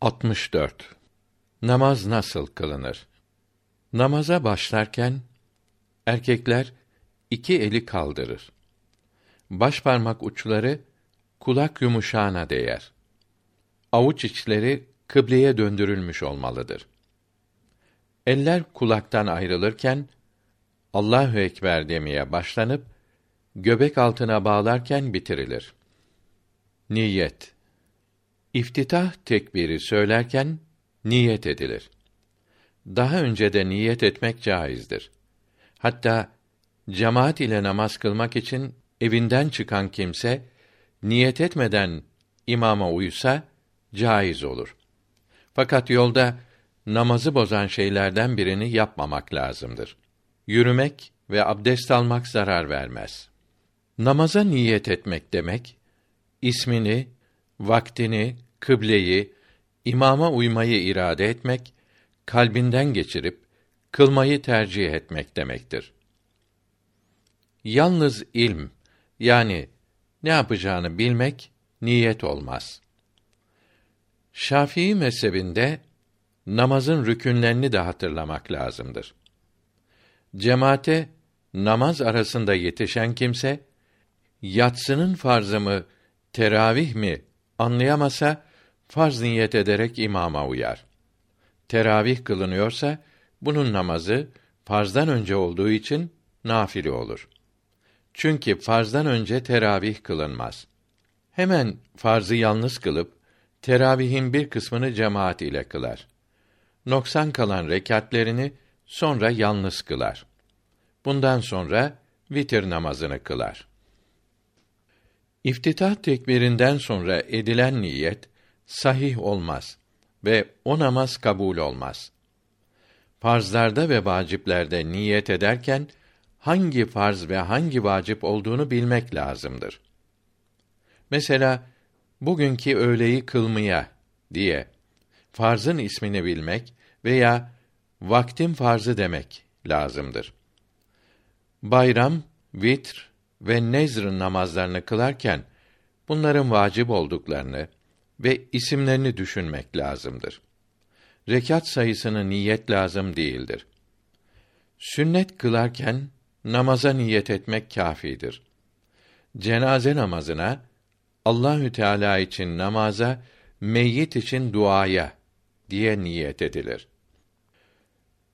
64. Namaz nasıl kılınır? Namaza başlarken erkekler iki eli kaldırır. Baş parmak uçları kulak yumuşağına değer. Avuç içleri kıbleye döndürülmüş olmalıdır. Eller kulaktan ayrılırken Allahu ekber demeye başlanıp göbek altına bağlarken bitirilir. Niyet İftitah tekbiri söylerken niyet edilir. Daha önce de niyet etmek caizdir. Hatta cemaat ile namaz kılmak için evinden çıkan kimse niyet etmeden imama uysa caiz olur. Fakat yolda namazı bozan şeylerden birini yapmamak lazımdır. Yürümek ve abdest almak zarar vermez. Namaza niyet etmek demek ismini, vaktini, kıbleyi, imama uymayı irade etmek, kalbinden geçirip kılmayı tercih etmek demektir. Yalnız ilm yani ne yapacağını bilmek niyet olmaz. Şafii mezhebinde namazın rükünlerini de hatırlamak lazımdır. Cemaate namaz arasında yetişen kimse yatsının farzı mı, teravih mi anlayamasa farz niyet ederek imama uyar. Teravih kılınıyorsa bunun namazı farzdan önce olduğu için nafile olur. Çünkü farzdan önce teravih kılınmaz. Hemen farzı yalnız kılıp teravihin bir kısmını cemaat ile kılar. Noksan kalan rekatlerini sonra yalnız kılar. Bundan sonra vitir namazını kılar. İftitah tekbirinden sonra edilen niyet sahih olmaz ve o namaz kabul olmaz. Farzlarda ve vaciplerde niyet ederken hangi farz ve hangi vacip olduğunu bilmek lazımdır. Mesela bugünkü öğleyi kılmaya diye farzın ismini bilmek veya vaktin farzı demek lazımdır. Bayram, vitr ve nezr namazlarını kılarken bunların vacip olduklarını ve isimlerini düşünmek lazımdır. Rekat sayısını niyet lazım değildir. Sünnet kılarken namaza niyet etmek kâfidir. Cenaze namazına Allahü Teala için namaza, meyyit için duaya diye niyet edilir.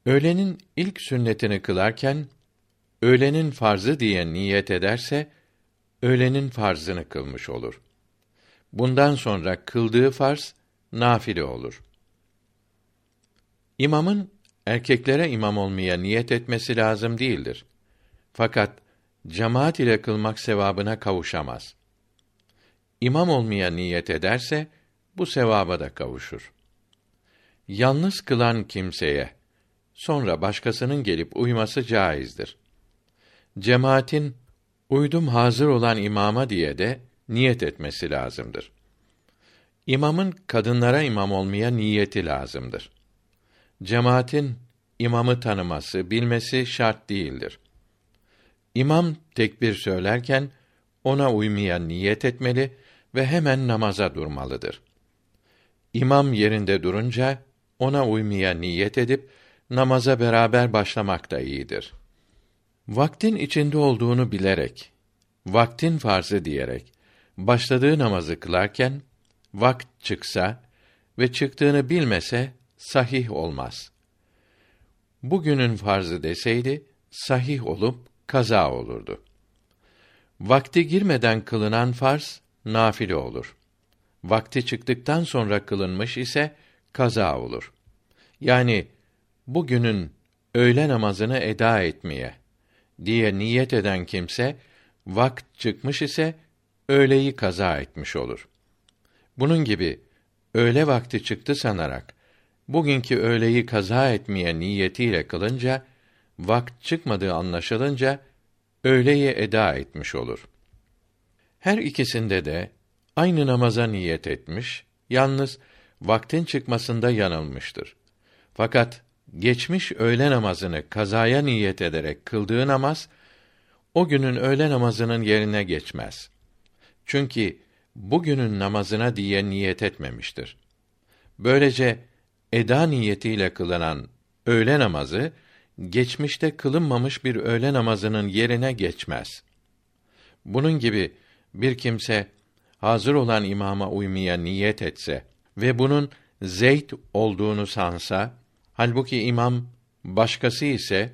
Öğlenin ilk sünnetini kılarken öğlenin farzı diye niyet ederse öğlenin farzını kılmış olur. Bundan sonra kıldığı farz nafile olur. İmamın erkeklere imam olmaya niyet etmesi lazım değildir. Fakat cemaat ile kılmak sevabına kavuşamaz. İmam olmaya niyet ederse bu sevaba da kavuşur. Yalnız kılan kimseye sonra başkasının gelip uyması caizdir. Cemaatin uydum hazır olan imama diye de niyet etmesi lazımdır. İmamın kadınlara imam olmaya niyeti lazımdır. Cemaatin imamı tanıması, bilmesi şart değildir. İmam tekbir söylerken ona uymaya niyet etmeli ve hemen namaza durmalıdır. İmam yerinde durunca ona uymaya niyet edip namaza beraber başlamak da iyidir. Vaktin içinde olduğunu bilerek, vaktin farzı diyerek başladığı namazı kılarken vakt çıksa ve çıktığını bilmese sahih olmaz. Bugünün farzı deseydi sahih olup kaza olurdu. Vakti girmeden kılınan farz nafile olur. Vakti çıktıktan sonra kılınmış ise kaza olur. Yani bugünün öğle namazını eda etmeye diye niyet eden kimse vakt çıkmış ise öğleyi kaza etmiş olur. Bunun gibi öğle vakti çıktı sanarak bugünkü öğleyi kaza etmeye niyetiyle kılınca vakt çıkmadığı anlaşılınca öğleyi eda etmiş olur. Her ikisinde de aynı namaza niyet etmiş, yalnız vaktin çıkmasında yanılmıştır. Fakat geçmiş öğle namazını kazaya niyet ederek kıldığı namaz o günün öğle namazının yerine geçmez. Çünkü bugünün namazına diye niyet etmemiştir. Böylece eda niyetiyle kılınan öğle namazı geçmişte kılınmamış bir öğle namazının yerine geçmez. Bunun gibi bir kimse hazır olan imama uymaya niyet etse ve bunun Zeyd olduğunu sansa, halbuki imam başkası ise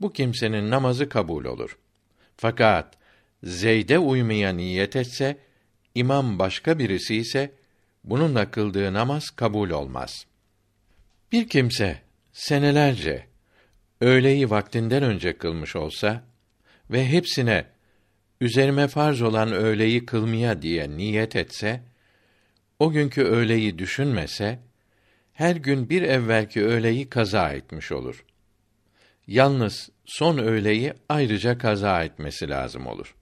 bu kimsenin namazı kabul olur. Fakat Zeyd'e uymaya niyet etse, imam başka birisi ise bununla kıldığı namaz kabul olmaz. Bir kimse senelerce öğleyi vaktinden önce kılmış olsa ve hepsine üzerime farz olan öğleyi kılmaya diye niyet etse, o günkü öğleyi düşünmese, her gün bir evvelki öğleyi kaza etmiş olur. Yalnız son öğleyi ayrıca kaza etmesi lazım olur.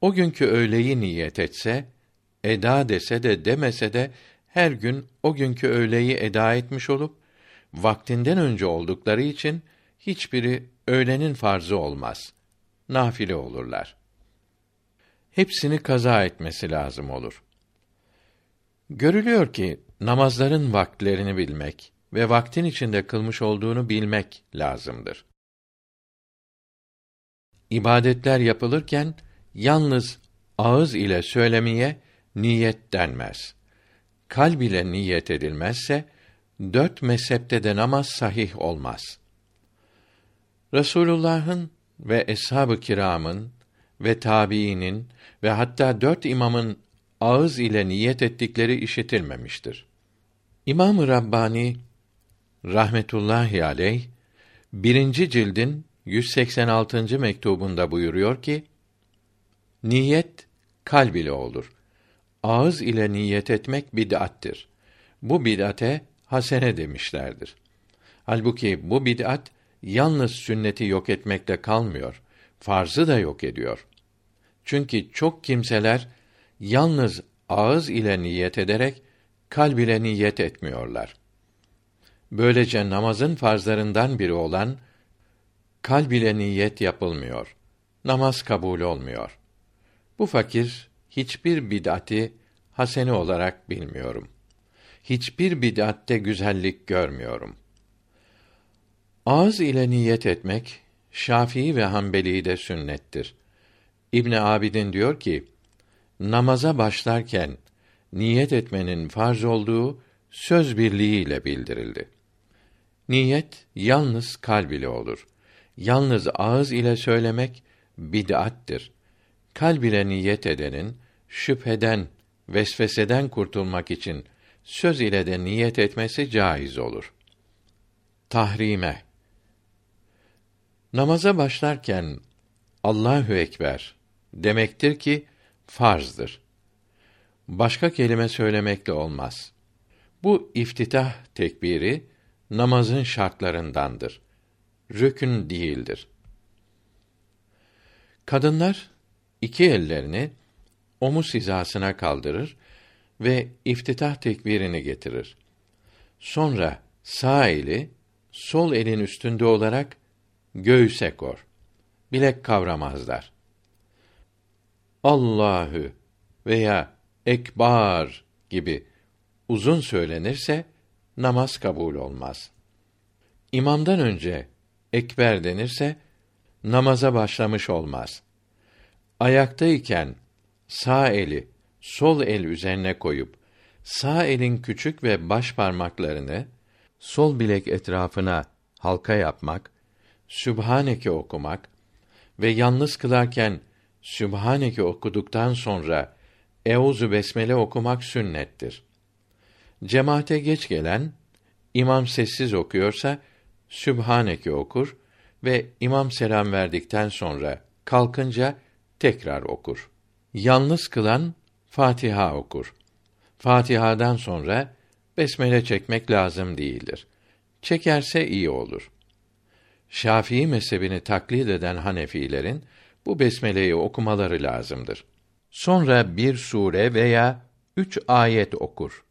O günkü öğleyi niyet etse, eda dese de demese de her gün o günkü öğleyi eda etmiş olup vaktinden önce oldukları için hiçbiri öğlenin farzı olmaz. Nafile olurlar. Hepsini kaza etmesi lazım olur. Görülüyor ki namazların vaktlerini bilmek ve vaktin içinde kılmış olduğunu bilmek lazımdır. İbadetler yapılırken yalnız ağız ile söylemeye niyet denmez. Kalb ile niyet edilmezse dört mezhepte de namaz sahih olmaz. Resulullah'ın ve eshab-ı kiramın ve tabiinin ve hatta dört imamın ağız ile niyet ettikleri işitilmemiştir. İmam-ı Rabbani rahmetullahi aleyh birinci cildin 186. mektubunda buyuruyor ki niyet kalb ile olur. Ağız ile niyet etmek bid'attir. Bu bid'ate hasene demişlerdir. Halbuki bu bid'at yalnız sünneti yok etmekle kalmıyor, farzı da yok ediyor. Çünkü çok kimseler yalnız ağız ile niyet ederek kalb ile niyet etmiyorlar. Böylece namazın farzlarından biri olan kalb ile niyet yapılmıyor. Namaz kabul olmuyor. Bu fakir hiçbir bid'ati hasene olarak bilmiyorum. Hiçbir bid'atte güzellik görmüyorum. Ağız ile niyet etmek Şafii ve Hanbeli de sünnettir. İbn Abidin diyor ki: Namaza başlarken niyet etmenin farz olduğu söz birliğiyle bildirildi. Niyet yalnız kalb ile olur. Yalnız ağız ile söylemek bid'attir. Kalb ile niyet edenin şüpheden, vesveseden kurtulmak için söz ile de niyet etmesi caiz olur. Tahrime Namaza başlarken Allahü ekber demektir ki farzdır. Başka kelime söylemekle olmaz. Bu iftitah tekbiri namazın şartlarındandır. Rükün değildir. Kadınlar iki ellerini omuz hizasına kaldırır ve iftitah tekbirini getirir. Sonra sağ eli sol elin üstünde olarak göğüse kor. Bilek kavramazlar. Allahü veya ekbar gibi uzun söylenirse namaz kabul olmaz. İmamdan önce ekber denirse namaza başlamış olmaz. Ayaktayken sağ eli sol el üzerine koyup sağ elin küçük ve baş parmaklarını sol bilek etrafına halka yapmak, Sübhaneke okumak ve yalnız kılarken Sübhaneke okuduktan sonra Euzu besmele okumak sünnettir. Cemaate geç gelen imam sessiz okuyorsa Sübhaneke okur ve imam selam verdikten sonra kalkınca tekrar okur. Yalnız kılan Fatiha okur. Fatiha'dan sonra besmele çekmek lazım değildir. Çekerse iyi olur. Şafii mezhebini taklit eden Hanefilerin bu besmeleyi okumaları lazımdır. Sonra bir sure veya üç ayet okur.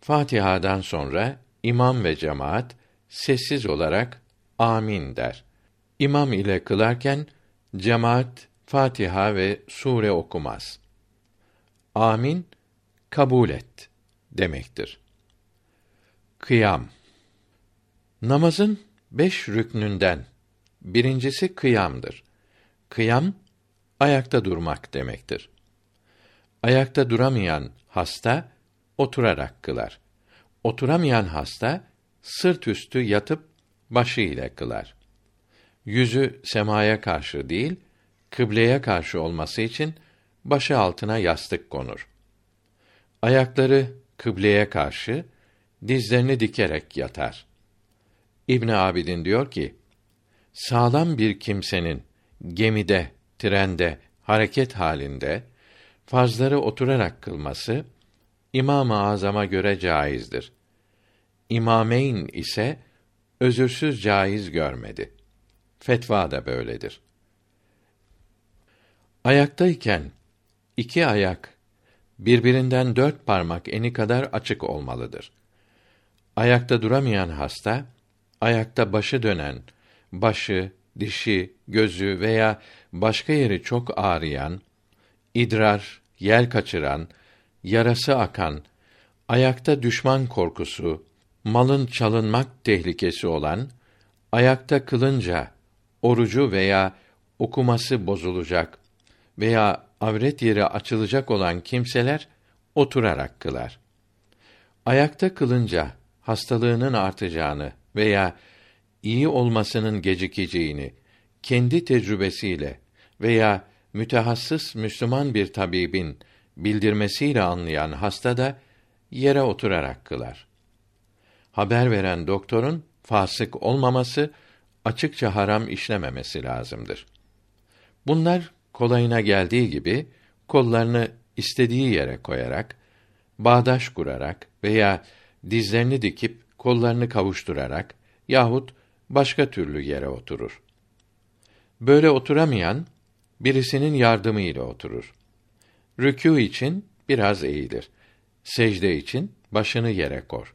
Fatiha'dan sonra imam ve cemaat sessiz olarak amin der. İmam ile kılarken cemaat Fatiha ve sure okumaz. Amin kabul et demektir. Kıyam Namazın beş rüknünden birincisi kıyamdır. Kıyam ayakta durmak demektir. Ayakta duramayan hasta oturarak kılar. Oturamayan hasta sırt üstü yatıp başı ile kılar. Yüzü semaya karşı değil, kıbleye karşı olması için başı altına yastık konur. Ayakları kıbleye karşı, dizlerini dikerek yatar. İbn Abidin diyor ki: Sağlam bir kimsenin gemide, trende, hareket halinde farzları oturarak kılması İmam-ı Azam'a göre caizdir. İmameyn ise özürsüz caiz görmedi. Fetva da böyledir. Ayaktayken iki ayak birbirinden dört parmak eni kadar açık olmalıdır. Ayakta duramayan hasta, ayakta başı dönen, başı, dişi, gözü veya başka yeri çok ağrıyan, idrar, yel kaçıran, yarası akan, ayakta düşman korkusu, malın çalınmak tehlikesi olan, ayakta kılınca orucu veya okuması bozulacak veya avret yeri açılacak olan kimseler oturarak kılar. Ayakta kılınca hastalığının artacağını veya iyi olmasının gecikeceğini kendi tecrübesiyle veya mütehassıs Müslüman bir tabibin bildirmesiyle anlayan hasta da yere oturarak kılar. Haber veren doktorun fasık olmaması, açıkça haram işlememesi lazımdır. Bunlar kolayına geldiği gibi kollarını istediği yere koyarak, bağdaş kurarak veya dizlerini dikip kollarını kavuşturarak yahut başka türlü yere oturur. Böyle oturamayan birisinin yardımı ile oturur. Rükû için biraz eğilir. Secde için başını yere kor.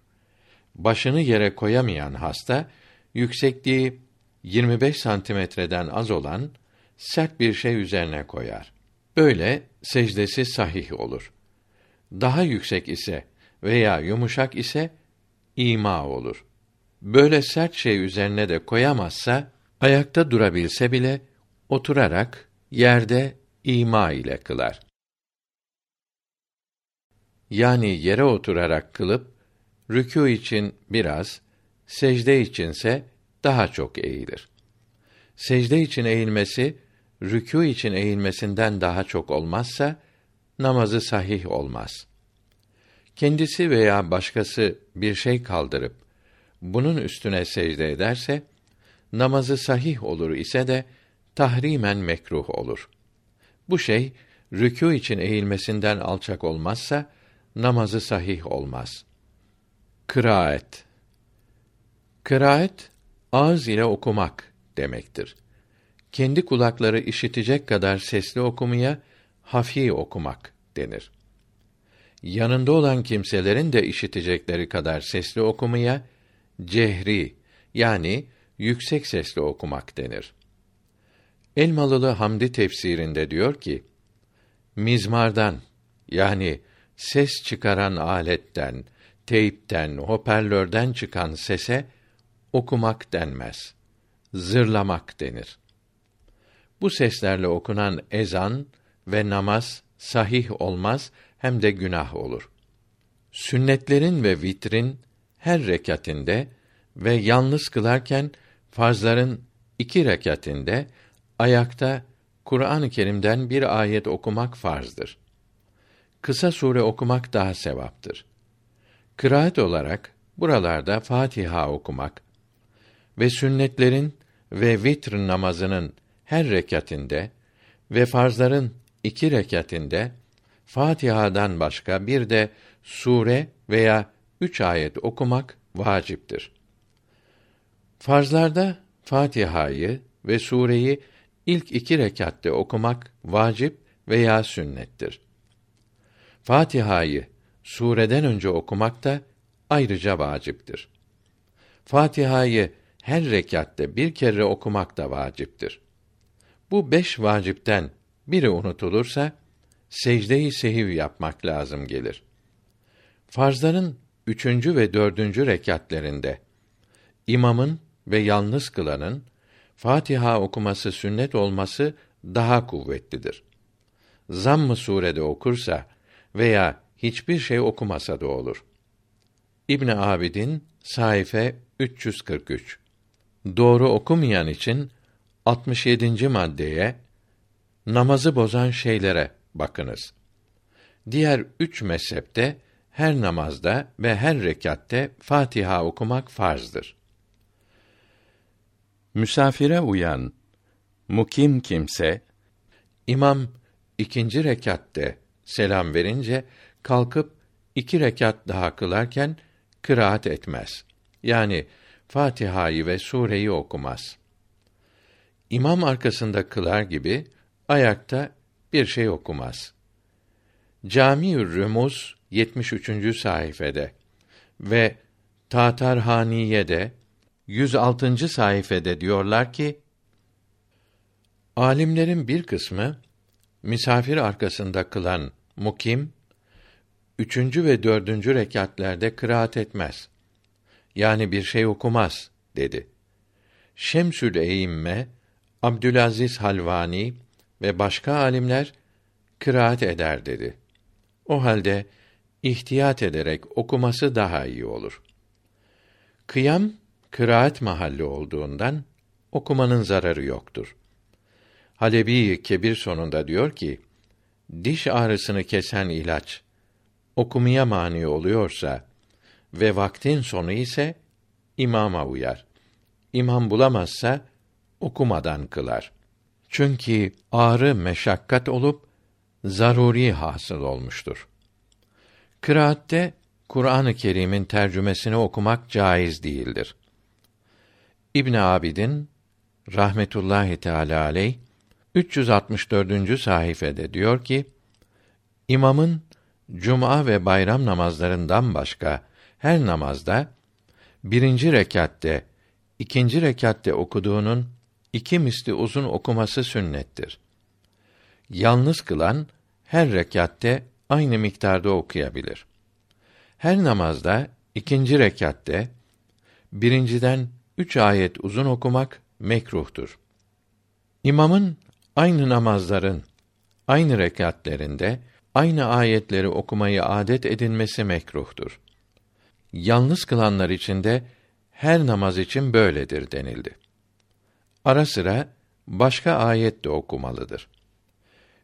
Başını yere koyamayan hasta yüksekliği 25 santimetreden az olan sert bir şey üzerine koyar. Böyle secdesi sahih olur. Daha yüksek ise veya yumuşak ise ima olur. Böyle sert şey üzerine de koyamazsa ayakta durabilse bile oturarak yerde ima ile kılar. Yani yere oturarak kılıp rükû için biraz, secde içinse daha çok eğilir. Secde için eğilmesi rükû için eğilmesinden daha çok olmazsa namazı sahih olmaz. Kendisi veya başkası bir şey kaldırıp bunun üstüne secde ederse namazı sahih olur ise de tahrimen mekruh olur. Bu şey rükû için eğilmesinden alçak olmazsa namazı sahih olmaz. Kıraat Kıraat ağız ile okumak demektir kendi kulakları işitecek kadar sesli okumaya hafi okumak denir. Yanında olan kimselerin de işitecekleri kadar sesli okumaya cehri yani yüksek sesli okumak denir. Elmalılı Hamdi tefsirinde diyor ki: Mizmardan yani ses çıkaran aletten, teypten, hoparlörden çıkan sese okumak denmez. Zırlamak denir. Bu seslerle okunan ezan ve namaz sahih olmaz hem de günah olur. Sünnetlerin ve vitrin her rekatinde ve yalnız kılarken farzların iki rekatinde ayakta Kur'an-ı Kerim'den bir ayet okumak farzdır. Kısa sure okumak daha sevaptır. Kıraat olarak buralarda Fatiha okumak ve sünnetlerin ve vitr namazının her rekatinde ve farzların iki rekatinde Fatiha'dan başka bir de sure veya üç ayet okumak vaciptir. Farzlarda Fatiha'yı ve sureyi ilk iki rekatte okumak vacip veya sünnettir. Fatiha'yı sureden önce okumak da ayrıca vaciptir. Fatiha'yı her rekatte bir kere okumak da vaciptir. Bu beş vacipten biri unutulursa secde-i sehiv yapmak lazım gelir. Farzların üçüncü ve dördüncü rekatlerinde imamın ve yalnız kılanın Fatiha okuması sünnet olması daha kuvvetlidir. Zamm-ı surede okursa veya hiçbir şey okumasa da olur. İbn Abidin sayfa 343. Doğru okumayan için 67. maddeye namazı bozan şeylere bakınız. Diğer üç mezhepte her namazda ve her rekatte Fatiha okumak farzdır. Misafire uyan mukim kimse İmam ikinci rekatte selam verince kalkıp iki rekat daha kılarken kıraat etmez. Yani Fatiha'yı ve sureyi okumaz. İmam arkasında kılar gibi ayakta bir şey okumaz. Camiül Rumuz 73. sayfede ve Tatarhaniye'de 106. sayfede diyorlar ki Alimlerin bir kısmı misafir arkasında kılan mukim üçüncü ve dördüncü rekatlerde kıraat etmez. Yani bir şey okumaz dedi. Şemsül Eyimme, Abdülaziz Halvani ve başka alimler kıraat eder dedi. O halde ihtiyat ederek okuması daha iyi olur. Kıyam kıraat mahalli olduğundan okumanın zararı yoktur. Halebi Kebir sonunda diyor ki: Diş ağrısını kesen ilaç okumaya mani oluyorsa ve vaktin sonu ise imama uyar. İmam bulamazsa okumadan kılar. Çünkü ağrı meşakkat olup zaruri hasıl olmuştur. Kıraatte Kur'an-ı Kerim'in tercümesini okumak caiz değildir. İbn Abidin rahmetullahi teala aleyh 364. sayfede diyor ki: İmamın cuma ve bayram namazlarından başka her namazda birinci rekatte, ikinci rekatte okuduğunun iki misli uzun okuması sünnettir. Yalnız kılan her rekatte aynı miktarda okuyabilir. Her namazda ikinci rekatte birinciden üç ayet uzun okumak mekruhtur. İmamın aynı namazların aynı rekatlerinde aynı ayetleri okumayı adet edinmesi mekruhtur. Yalnız kılanlar için de her namaz için böyledir denildi. Ara sıra başka ayet de okumalıdır.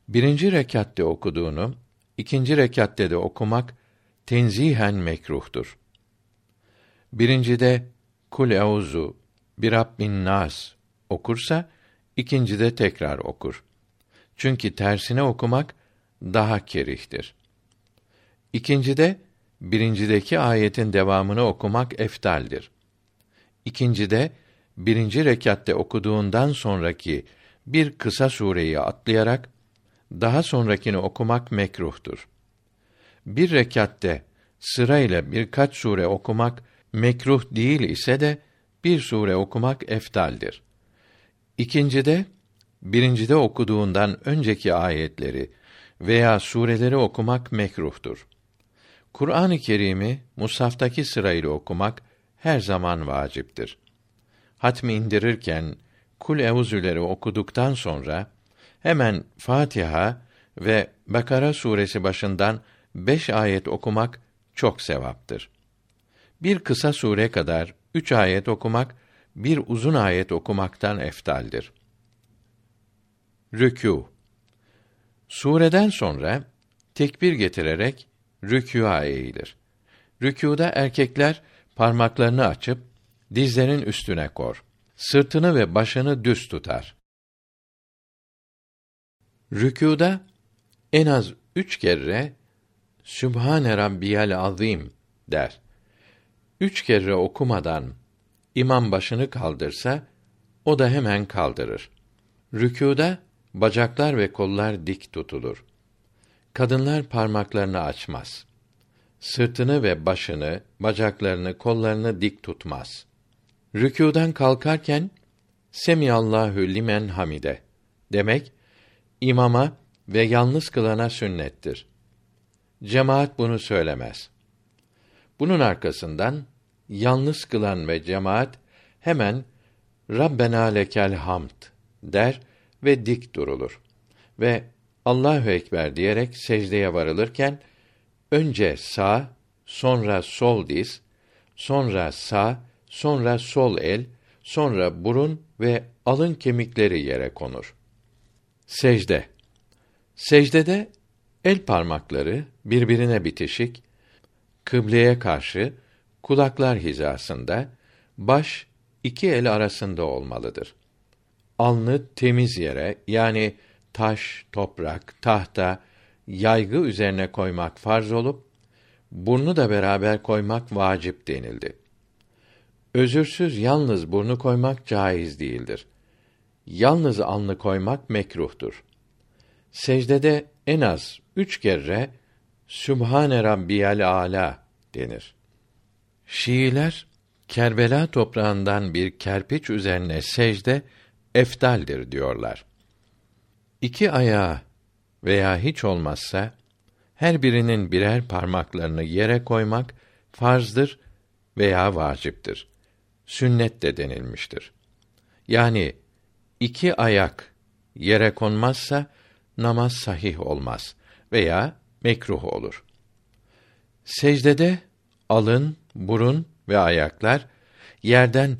Birinci rekatte okuduğunu, ikinci rekatte de okumak tenzihen mekruhtur. Birincide Kul euzu bir Rabbin nas okursa ikincide tekrar okur. Çünkü tersine okumak daha kerihtir. İkincide birincideki ayetin devamını okumak eftaldir. İkincide birinci rekatte okuduğundan sonraki bir kısa sureyi atlayarak daha sonrakini okumak mekruhtur. Bir rekatte sırayla birkaç sure okumak mekruh değil ise de bir sure okumak eftaldir. İkincide birincide okuduğundan önceki ayetleri veya sureleri okumak mekruhtur. Kur'an-ı Kerim'i musaftaki sırayla okumak her zaman vaciptir. Hatmi indirirken Kul Euzüleri okuduktan sonra hemen Fatiha ve Bekara suresi başından beş ayet okumak çok sevaptır. Bir kısa sure kadar üç ayet okumak, bir uzun ayet okumaktan eftaldir. Rükû Sureden sonra tekbir getirerek rükûa eğilir. Rükûda erkekler parmaklarını açıp dizlerin üstüne kor. Sırtını ve başını düz tutar. Rükûda en az üç kere Sübhane Rabbiyal Azim der. Üç kere okumadan imam başını kaldırsa, o da hemen kaldırır. Rükûda bacaklar ve kollar dik tutulur. Kadınlar parmaklarını açmaz. Sırtını ve başını, bacaklarını, kollarını dik tutmaz. Rükûdan kalkarken Semiyallahu limen hamide demek imama ve yalnız kılana sünnettir. Cemaat bunu söylemez. Bunun arkasından yalnız kılan ve cemaat hemen Rabbena lekel hamd der ve dik durulur. Ve Allahu ekber diyerek secdeye varılırken önce sağ, sonra sol diz, sonra sağ, sonra sol el, sonra burun ve alın kemikleri yere konur. Secde Secdede el parmakları birbirine bitişik, kıbleye karşı kulaklar hizasında, baş iki el arasında olmalıdır. Alnı temiz yere yani taş, toprak, tahta, yaygı üzerine koymak farz olup burnu da beraber koymak vacip denildi. Özürsüz yalnız burnu koymak caiz değildir. Yalnız alnı koymak mekruhtur. Secdede en az üç kere Sübhane Rabbiyal Ala denir. Şiiler Kerbela toprağından bir kerpiç üzerine secde eftaldir diyorlar. İki ayağı veya hiç olmazsa her birinin birer parmaklarını yere koymak farzdır veya vaciptir. Sünnet de denilmiştir. Yani iki ayak yere konmazsa namaz sahih olmaz veya mekruh olur. Secdede alın, burun ve ayaklar yerden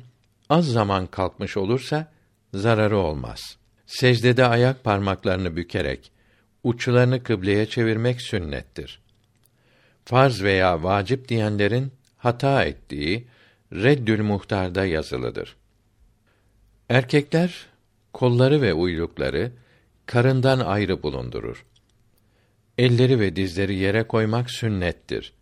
az zaman kalkmış olursa zararı olmaz. Secdede ayak parmaklarını bükerek uçlarını kıbleye çevirmek sünnettir. Farz veya vacip diyenlerin hata ettiği Reddül Muhtar'da yazılıdır. Erkekler kolları ve uylukları karından ayrı bulundurur. Elleri ve dizleri yere koymak sünnettir.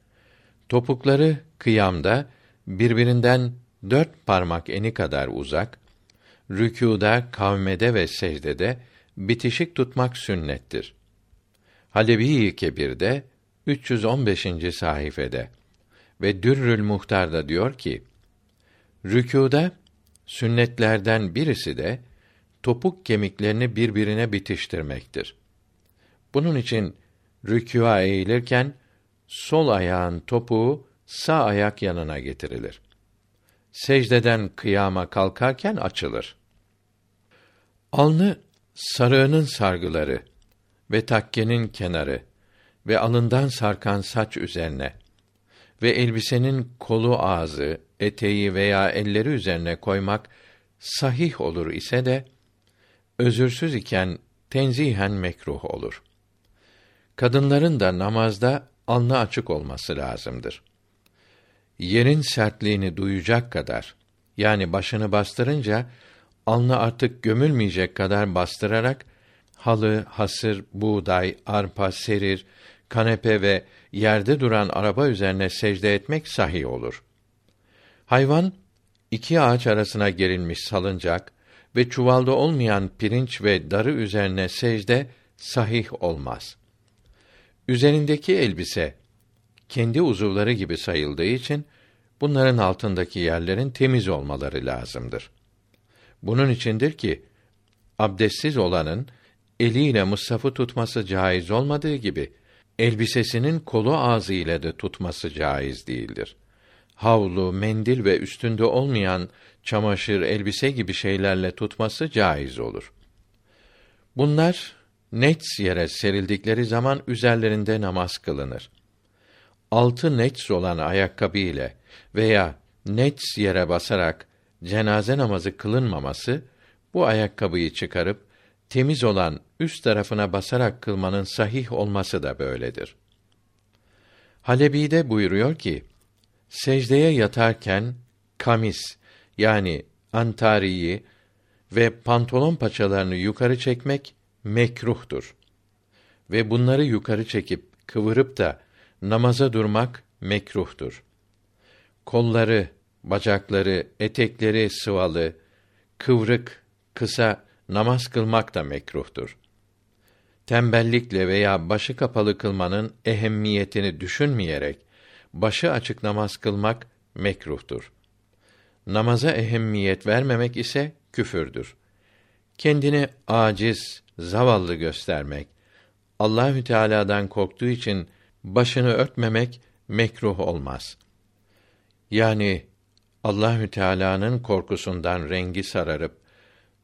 Topukları kıyamda birbirinden dört parmak eni kadar uzak, rükûda, kavmede ve secdede bitişik tutmak sünnettir. Halebi-i Kebir'de 315. sayfede ve Dürrül Muhtar'da diyor ki: Rükûda sünnetlerden birisi de topuk kemiklerini birbirine bitiştirmektir. Bunun için rükûa eğilirken sol ayağın topuğu sağ ayak yanına getirilir. Secdeden kıyama kalkarken açılır. Alnı sarığının sargıları ve takkenin kenarı ve alından sarkan saç üzerine ve elbisenin kolu ağzı, eteği veya elleri üzerine koymak sahih olur ise de özürsüz iken tenzihen mekruh olur. Kadınların da namazda alnı açık olması lazımdır. Yerin sertliğini duyacak kadar yani başını bastırınca alnı artık gömülmeyecek kadar bastırarak halı, hasır, buğday, arpa, serir, kanepe ve yerde duran araba üzerine secde etmek sahih olur. Hayvan iki ağaç arasına gerilmiş salıncak ve çuvalda olmayan pirinç ve darı üzerine secde sahih olmaz. Üzerindeki elbise kendi uzuvları gibi sayıldığı için bunların altındaki yerlerin temiz olmaları lazımdır. Bunun içindir ki abdestsiz olanın eliyle mushafı tutması caiz olmadığı gibi elbisesinin kolu ağzı ile de tutması caiz değildir. Havlu, mendil ve üstünde olmayan çamaşır, elbise gibi şeylerle tutması caiz olur. Bunlar nets yere serildikleri zaman üzerlerinde namaz kılınır. Altı nets olan ayakkabı ile veya nets yere basarak cenaze namazı kılınmaması bu ayakkabıyı çıkarıp temiz olan üst tarafına basarak kılmanın sahih olması da böyledir. Halebi'de buyuruyor ki, secdeye yatarken kamis yani antariyi ve pantolon paçalarını yukarı çekmek mekruhtur. Ve bunları yukarı çekip kıvırıp da namaza durmak mekruhtur. Kolları, bacakları, etekleri sıvalı, kıvrık, kısa namaz kılmak da mekruhtur. Tembellikle veya başı kapalı kılmanın ehemmiyetini düşünmeyerek başı açık namaz kılmak mekruhtur. Namaza ehemmiyet vermemek ise küfürdür. Kendini aciz, zavallı göstermek, Allahü Teala'dan korktuğu için başını örtmemek mekruh olmaz. Yani Allahü Teala'nın korkusundan rengi sararıp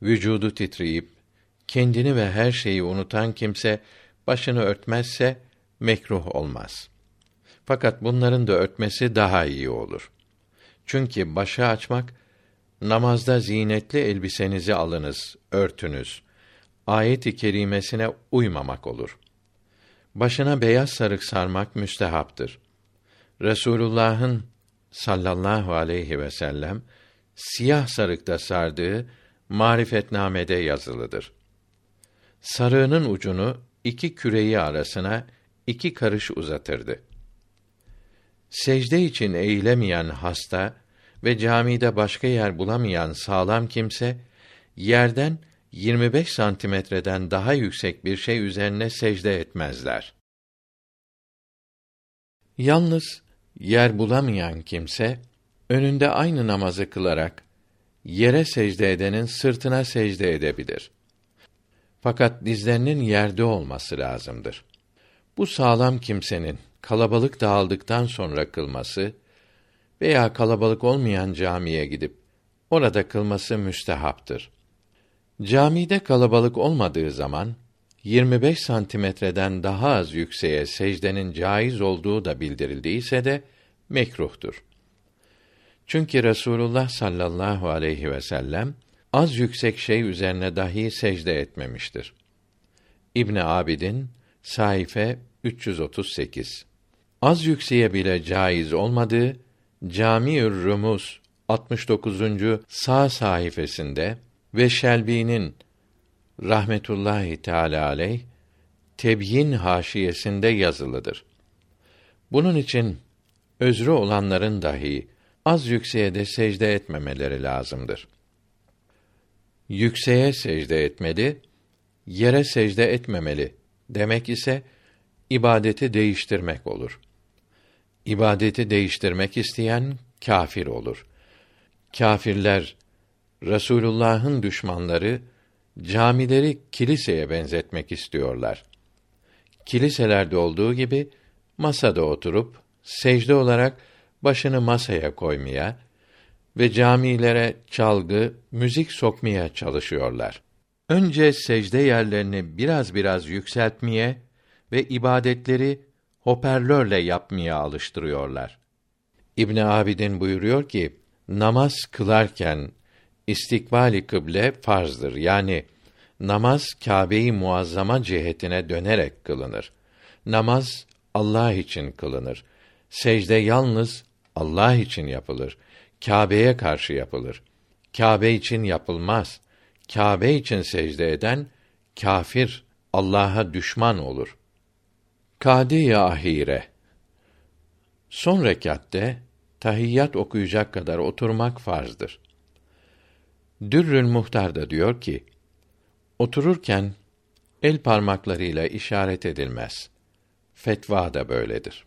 vücudu titreyip kendini ve her şeyi unutan kimse başını örtmezse mekruh olmaz. Fakat bunların da örtmesi daha iyi olur. Çünkü başı açmak namazda zinetli elbisenizi alınız, örtünüz. Ayet-i kerimesine uymamak olur. Başına beyaz sarık sarmak müstehaptır. Resulullah'ın sallallahu aleyhi ve sellem siyah sarıkta sardığı marifetnamede yazılıdır. Sarığının ucunu iki küreyi arasına iki karış uzatırdı. Secde için eğilemeyen hasta ve camide başka yer bulamayan sağlam kimse yerden 25 santimetreden daha yüksek bir şey üzerine secde etmezler. Yalnız yer bulamayan kimse önünde aynı namazı kılarak yere secde edenin sırtına secde edebilir. Fakat dizlerinin yerde olması lazımdır. Bu sağlam kimsenin kalabalık dağıldıktan sonra kılması veya kalabalık olmayan camiye gidip orada kılması müstehaptır. Camide kalabalık olmadığı zaman 25 santimetreden daha az yükseğe secdenin caiz olduğu da bildirildiyse de mekruhtur. Çünkü Resulullah sallallahu aleyhi ve sellem az yüksek şey üzerine dahi secde etmemiştir. İbn Abidin sayfa 338. Az yükseğe bile caiz olmadığı Cami'ür Rumuz 69. sağ sayfasında ve Şelbi'nin rahmetullahi teala aleyh Tebyin haşiyesinde yazılıdır. Bunun için özrü olanların dahi az yükseğe de secde etmemeleri lazımdır. Yükseğe secde etmeli, yere secde etmemeli demek ise ibadeti değiştirmek olur. İbadeti değiştirmek isteyen kâfir olur. Kâfirler Resulullah'ın düşmanları camileri kiliseye benzetmek istiyorlar. Kiliselerde olduğu gibi masada oturup secde olarak başını masaya koymaya ve camilere çalgı, müzik sokmaya çalışıyorlar. Önce secde yerlerini biraz biraz yükseltmeye ve ibadetleri hoparlörle yapmaya alıştırıyorlar. İbn Abidin buyuruyor ki, namaz kılarken istikbali kıble farzdır. Yani namaz Kâbe-i Muazzama cihetine dönerek kılınır. Namaz Allah için kılınır. Secde yalnız Allah için yapılır. Kâbe'ye karşı yapılır. Kâbe için yapılmaz. Kâbe için secde eden kafir, Allah'a düşman olur. Kâdi ahire Son rekatte tahiyyat okuyacak kadar oturmak farzdır. Dürrül Muhtar da diyor ki, otururken el parmaklarıyla işaret edilmez. Fetva da böyledir.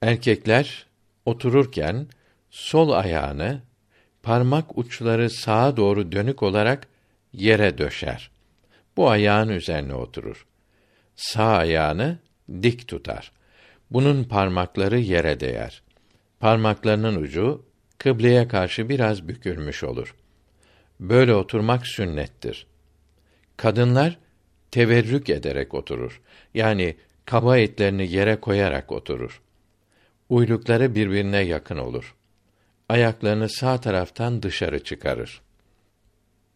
Erkekler otururken sol ayağını parmak uçları sağa doğru dönük olarak yere döşer. Bu ayağın üzerine oturur. Sağ ayağını dik tutar. Bunun parmakları yere değer. Parmaklarının ucu kıbleye karşı biraz bükülmüş olur. Böyle oturmak sünnettir. Kadınlar teverrük ederek oturur. Yani kaba etlerini yere koyarak oturur. Uylukları birbirine yakın olur. Ayaklarını sağ taraftan dışarı çıkarır.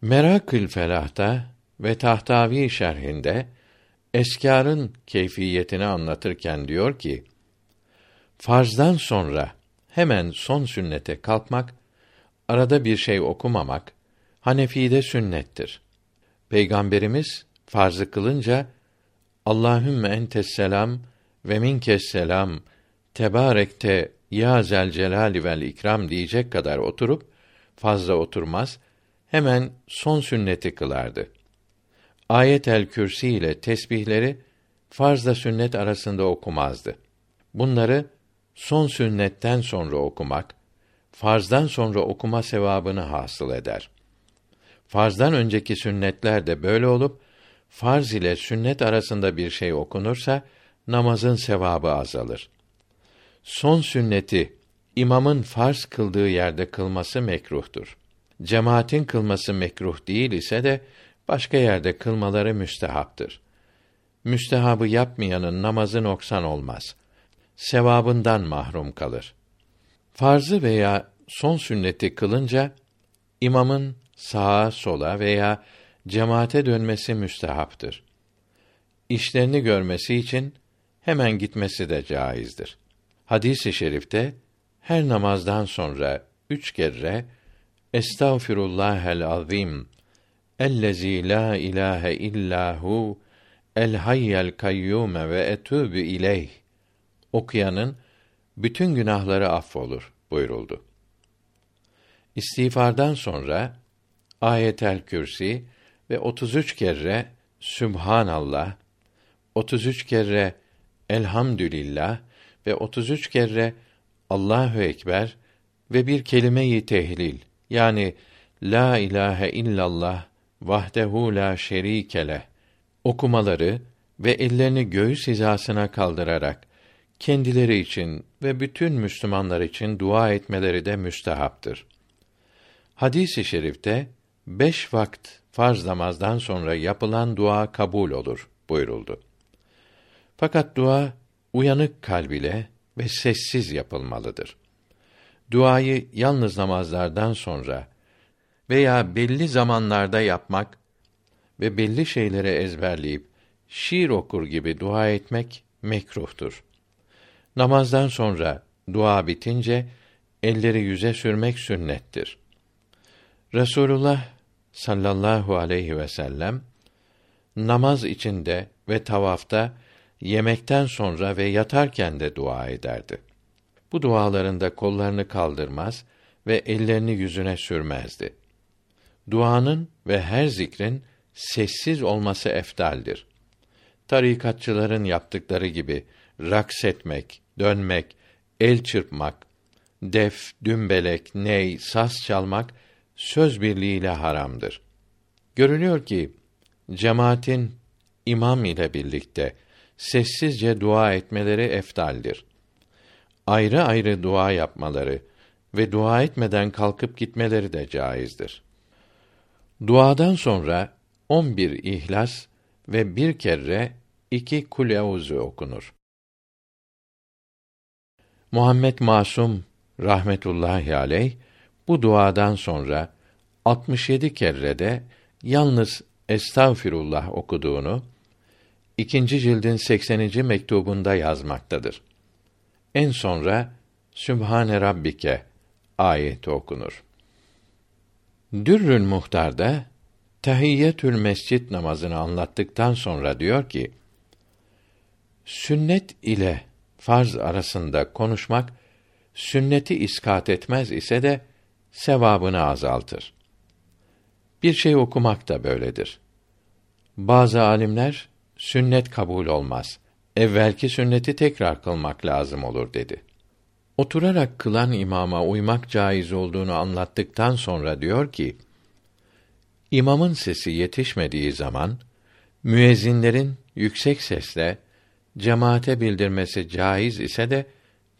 Merakül Felah'ta ve Tahtavi şerhinde eskarın keyfiyetini anlatırken diyor ki: Farzdan sonra hemen son sünnete kalkmak, arada bir şey okumamak Hanefi'de sünnettir. Peygamberimiz farzı kılınca Allahümme entes selam ve minkes selam tebarekte ya zel celali vel ikram diyecek kadar oturup fazla oturmaz hemen son sünneti kılardı. Ayet el Kürsi ile tesbihleri farzla sünnet arasında okumazdı. Bunları son sünnetten sonra okumak, farzdan sonra okuma sevabını hasıl eder. Farzdan önceki sünnetler de böyle olup farz ile sünnet arasında bir şey okunursa namazın sevabı azalır. Son sünneti imamın farz kıldığı yerde kılması mekruhtur. Cemaatin kılması mekruh değil ise de başka yerde kılmaları müstehaptır. Müstehabı yapmayanın namazı noksan olmaz. Sevabından mahrum kalır. Farzı veya son sünneti kılınca imamın sağa sola veya cemaate dönmesi müstehaptır. İşlerini görmesi için hemen gitmesi de caizdir. Hadis-i şerifte her namazdan sonra üç kere Estağfirullahel azim ellezî la ilahe illahu el hayyel kayyum ve etûbü ileyh okuyanın bütün günahları affolur buyuruldu. İstiğfardan sonra Ayetel Kürsi ve 33 kere Sübhanallah, 33 kere Elhamdülillah ve 33 kere Allahu ekber ve bir kelime-i tehlil yani la ilahe illallah vahdehu la şerike okumaları ve ellerini göğüs hizasına kaldırarak kendileri için ve bütün Müslümanlar için dua etmeleri de müstehaptır. Hadis-i şerifte beş vakt farz namazdan sonra yapılan dua kabul olur buyuruldu. Fakat dua uyanık kalb ile ve sessiz yapılmalıdır. Duayı yalnız namazlardan sonra veya belli zamanlarda yapmak ve belli şeyleri ezberleyip şiir okur gibi dua etmek mekruhtur. Namazdan sonra dua bitince elleri yüze sürmek sünnettir. Resulullah sallallahu aleyhi ve sellem namaz içinde ve tavafta yemekten sonra ve yatarken de dua ederdi. Bu dualarında kollarını kaldırmaz ve ellerini yüzüne sürmezdi. Duanın ve her zikrin sessiz olması eftaldir. Tarikatçıların yaptıkları gibi raks etmek, dönmek, el çırpmak, def, dümbelek, ney, saz çalmak söz birliğiyle haramdır. Görülüyor ki cemaatin imam ile birlikte sessizce dua etmeleri eftaldir. Ayrı ayrı dua yapmaları ve dua etmeden kalkıp gitmeleri de caizdir. Duadan sonra on bir ihlas ve bir kere iki kuleuzu okunur. Muhammed Masum rahmetullahi aleyh bu duadan sonra 67 kere de yalnız estağfirullah okuduğunu ikinci cildin 80. mektubunda yazmaktadır. En sonra Sübhane Rabbike ayeti okunur. Dürrül Muhtar'da Tahiyyetül Mescid namazını anlattıktan sonra diyor ki: Sünnet ile farz arasında konuşmak sünneti iskat etmez ise de sevabını azaltır. Bir şey okumak da böyledir. Bazı alimler sünnet kabul olmaz. Evvelki sünneti tekrar kılmak lazım olur dedi. Oturarak kılan imama uymak caiz olduğunu anlattıktan sonra diyor ki: İmamın sesi yetişmediği zaman müezzinlerin yüksek sesle cemaate bildirmesi caiz ise de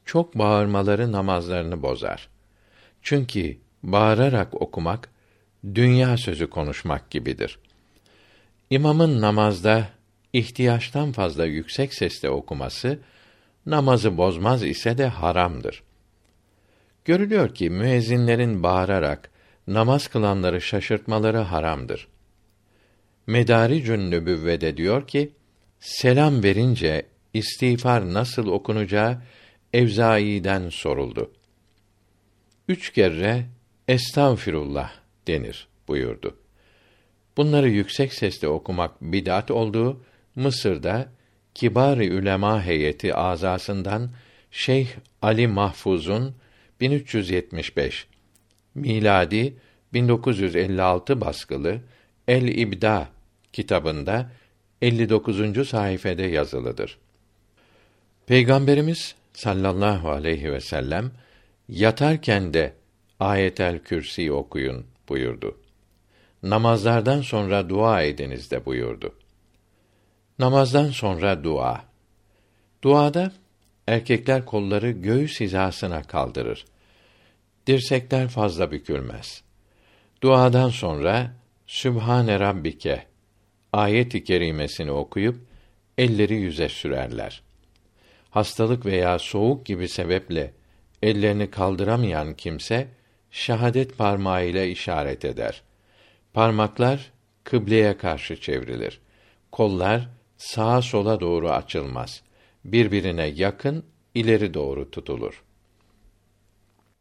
çok bağırmaları namazlarını bozar. Çünkü bağırarak okumak dünya sözü konuşmak gibidir. İmamın namazda ihtiyaçtan fazla yüksek sesle okuması namazı bozmaz ise de haramdır. Görülüyor ki müezzinlerin bağırarak namaz kılanları şaşırtmaları haramdır. Medari Nübüvvede diyor ki, selam verince istiğfar nasıl okunacağı Evzai'den soruldu. Üç kere estağfirullah denir buyurdu. Bunları yüksek sesle okumak bid'at olduğu Mısır'da kibar ülema heyeti azasından Şeyh Ali Mahfuz'un 1375 miladi 1956 baskılı El İbda kitabında 59. sayfede yazılıdır. Peygamberimiz sallallahu aleyhi ve sellem yatarken de Ayetel Kürsi okuyun buyurdu. Namazlardan sonra dua ediniz de buyurdu. Namazdan sonra dua. Duada erkekler kolları göğüs hizasına kaldırır. Dirsekler fazla bükülmez. Duadan sonra Sübhane Rabbike ayet-i kerimesini okuyup elleri yüze sürerler. Hastalık veya soğuk gibi sebeple ellerini kaldıramayan kimse şahadet parmağı ile işaret eder. Parmaklar kıbleye karşı çevrilir. Kollar sağa sola doğru açılmaz. Birbirine yakın ileri doğru tutulur.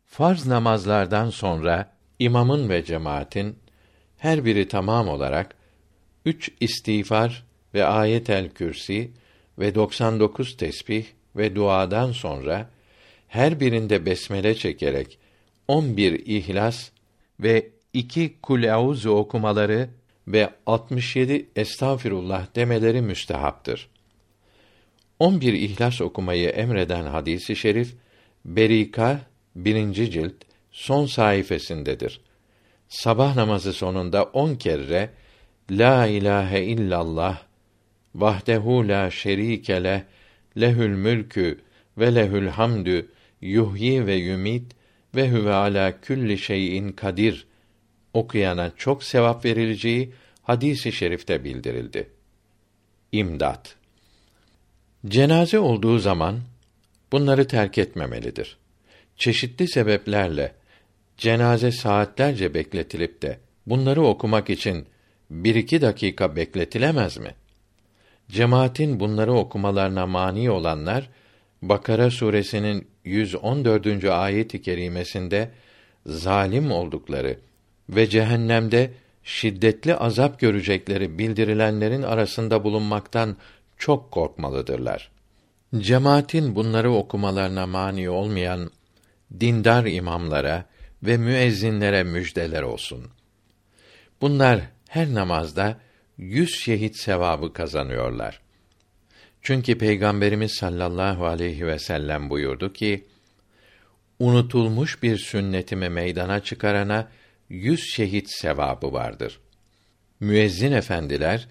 Farz namazlardan sonra imamın ve cemaatin her biri tamam olarak üç istiğfar ve ayet-el kürsi ve 99 tesbih ve duadan sonra her birinde besmele çekerek 11 ihlas ve iki kul okumaları ve 67 estağfirullah demeleri müstehaptır. 11 ihlas okumayı emreden hadisi şerif Berika 1. cilt son sayfasındadır. Sabah namazı sonunda on kere La ilahe illallah vahdehu la şerike leh lehül mülkü ve lehül hamdü yuhyi ve yumit ve huve ala külli şeyin kadir okuyana çok sevap verileceği hadisi şerifte bildirildi. İmdat Cenaze olduğu zaman bunları terk etmemelidir. Çeşitli sebeplerle cenaze saatlerce bekletilip de bunları okumak için bir iki dakika bekletilemez mi? Cemaatin bunları okumalarına mani olanlar Bakara suresinin 114. ayet-i kerimesinde zalim oldukları ve cehennemde şiddetli azap görecekleri bildirilenlerin arasında bulunmaktan çok korkmalıdırlar. Cemaatin bunları okumalarına mani olmayan dindar imamlara ve müezzinlere müjdeler olsun. Bunlar her namazda yüz şehit sevabı kazanıyorlar. Çünkü Peygamberimiz sallallahu aleyhi ve sellem buyurdu ki, unutulmuş bir sünnetimi meydana çıkarana yüz şehit sevabı vardır. Müezzin efendiler,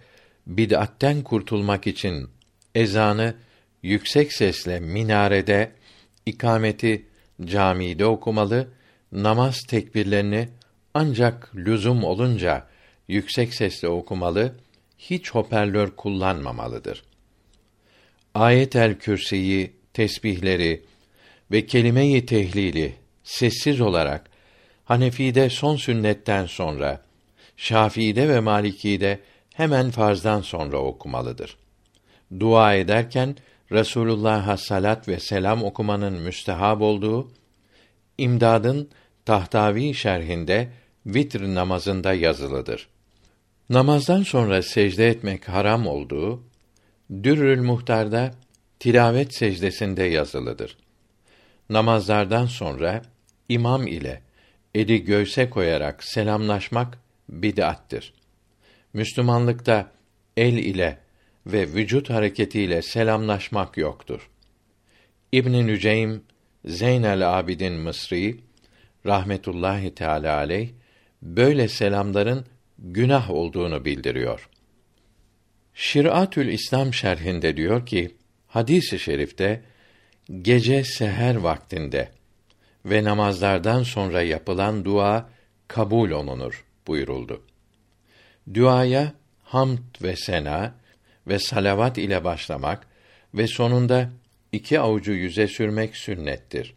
bid'atten kurtulmak için ezanı yüksek sesle minarede, ikameti camide okumalı, namaz tekbirlerini ancak lüzum olunca yüksek sesle okumalı, hiç hoparlör kullanmamalıdır. Ayet-el Kürsi'yi, tesbihleri ve kelime-i tehlili sessiz olarak Hanefi'de son sünnetten sonra, Şafii'de ve Maliki'de hemen farzdan sonra okumalıdır. Dua ederken Resulullah'a salat ve selam okumanın müstehab olduğu İmdad'ın Tahtavi şerhinde vitr namazında yazılıdır. Namazdan sonra secde etmek haram olduğu Dürrül Muhtar'da tilavet secdesinde yazılıdır. Namazlardan sonra imam ile eli göğse koyarak selamlaşmak bid'attir. Müslümanlıkta el ile ve vücut hareketiyle selamlaşmak yoktur. İbn Nüceym Zeynel Abidin Mısri rahmetullahi teala aleyh böyle selamların günah olduğunu bildiriyor. Şiratül İslam şerhinde diyor ki, hadis-i şerifte gece seher vaktinde ve namazlardan sonra yapılan dua kabul olunur buyuruldu. Duaya hamd ve sena ve salavat ile başlamak ve sonunda iki avucu yüze sürmek sünnettir.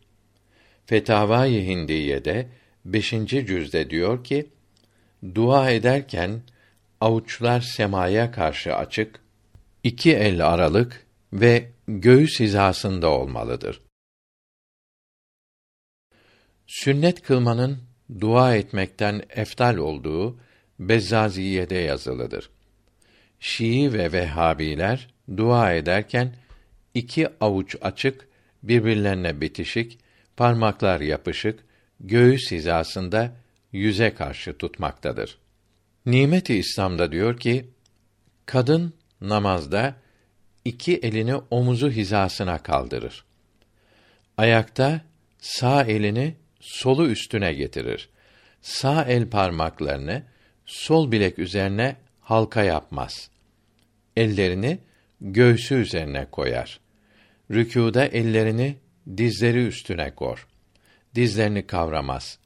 Fetavai Hindiye'de 5. cüzde diyor ki, dua ederken avuçlar semaya karşı açık, iki el aralık ve göğüs hizasında olmalıdır. Sünnet kılmanın dua etmekten eftal olduğu Bezzaziye'de yazılıdır. Şii ve Vehhabiler dua ederken iki avuç açık, birbirlerine bitişik, parmaklar yapışık, göğüs hizasında yüze karşı tutmaktadır. Nimeti İslam'da diyor ki, kadın namazda iki elini omuzu hizasına kaldırır. Ayakta sağ elini solu üstüne getirir. Sağ el parmaklarını sol bilek üzerine halka yapmaz. Ellerini göğsü üzerine koyar Rükûda ellerini dizleri üstüne kor. Dizlerini kavramaz.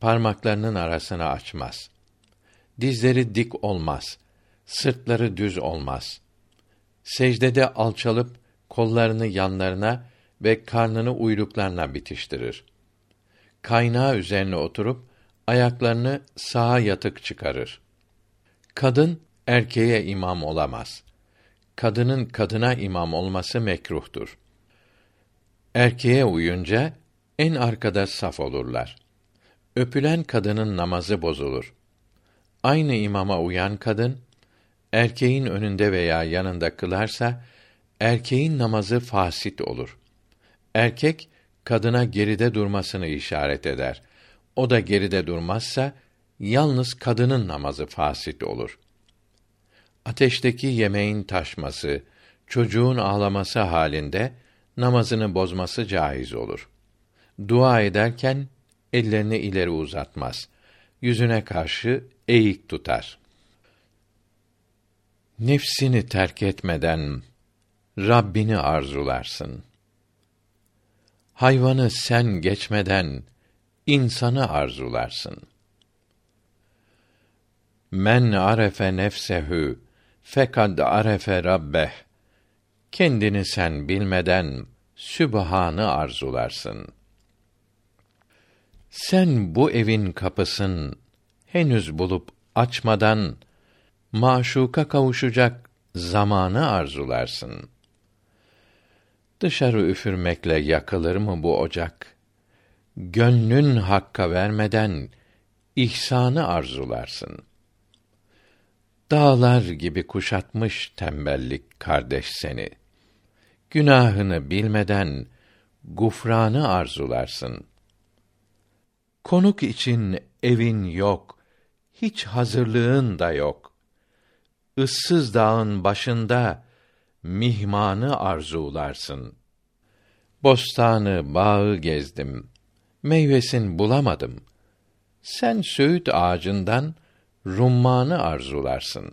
Parmaklarının arasını açmaz. Dizleri dik olmaz. Sırtları düz olmaz. Secdede alçalıp kollarını yanlarına ve karnını uyluklarına bitiştirir. Kaynağı üzerine oturup ayaklarını sağa yatık çıkarır. Kadın erkeğe imam olamaz. Kadının kadına imam olması mekruhtur. Erkeğe uyunca en arkada saf olurlar. Öpülen kadının namazı bozulur. Aynı imama uyan kadın erkeğin önünde veya yanında kılarsa erkeğin namazı fasit olur. Erkek kadına geride durmasını işaret eder. O da geride durmazsa yalnız kadının namazı fasit olur. Ateşteki yemeğin taşması, çocuğun ağlaması halinde namazını bozması caiz olur. Dua ederken ellerini ileri uzatmaz. Yüzüne karşı eğik tutar. Nefsini terk etmeden Rabbini arzularsın. Hayvanı sen geçmeden insanı arzularsın. Men arefe nefsehu fekad arefe rabbeh. Kendini sen bilmeden Sübhanı arzularsın. Sen bu evin kapısın henüz bulup açmadan maşuka kavuşacak zamanı arzularsın. Dışarı üfürmekle yakılır mı bu ocak? Gönlün hakka vermeden ihsanı arzularsın. Dağlar gibi kuşatmış tembellik kardeş seni. Günahını bilmeden gufranı arzularsın. Konuk için evin yok, hiç hazırlığın da yok. Issız dağın başında mihmanı arzularsın. Bostanı, bağı gezdim. Meyvesin bulamadım. Sen söğüt ağacından rummanı arzularsın.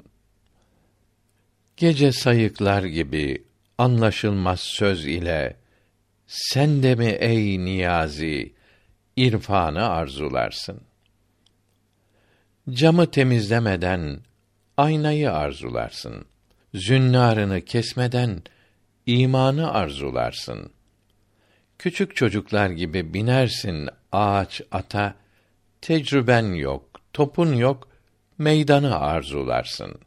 Gece sayıklar gibi anlaşılmaz söz ile sen de mi ey niyazi irfanı arzularsın? Camı temizlemeden aynayı arzularsın. Zünnarını kesmeden imanı arzularsın. Küçük çocuklar gibi binersin ağaç ata, tecrüben yok, topun yok, meydanı arzularsın.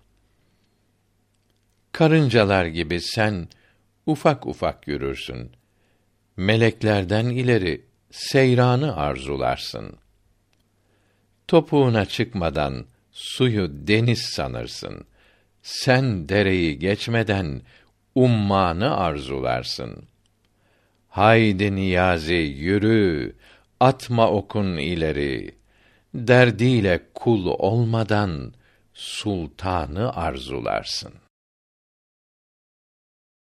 Karıncalar gibi sen ufak ufak yürürsün. Meleklerden ileri seyranı arzularsın. Topuğuna çıkmadan suyu deniz sanırsın. Sen dereyi geçmeden ummanı arzularsın. Haydi niyazi yürü, atma okun ileri. Derdiyle kul olmadan sultanı arzularsın.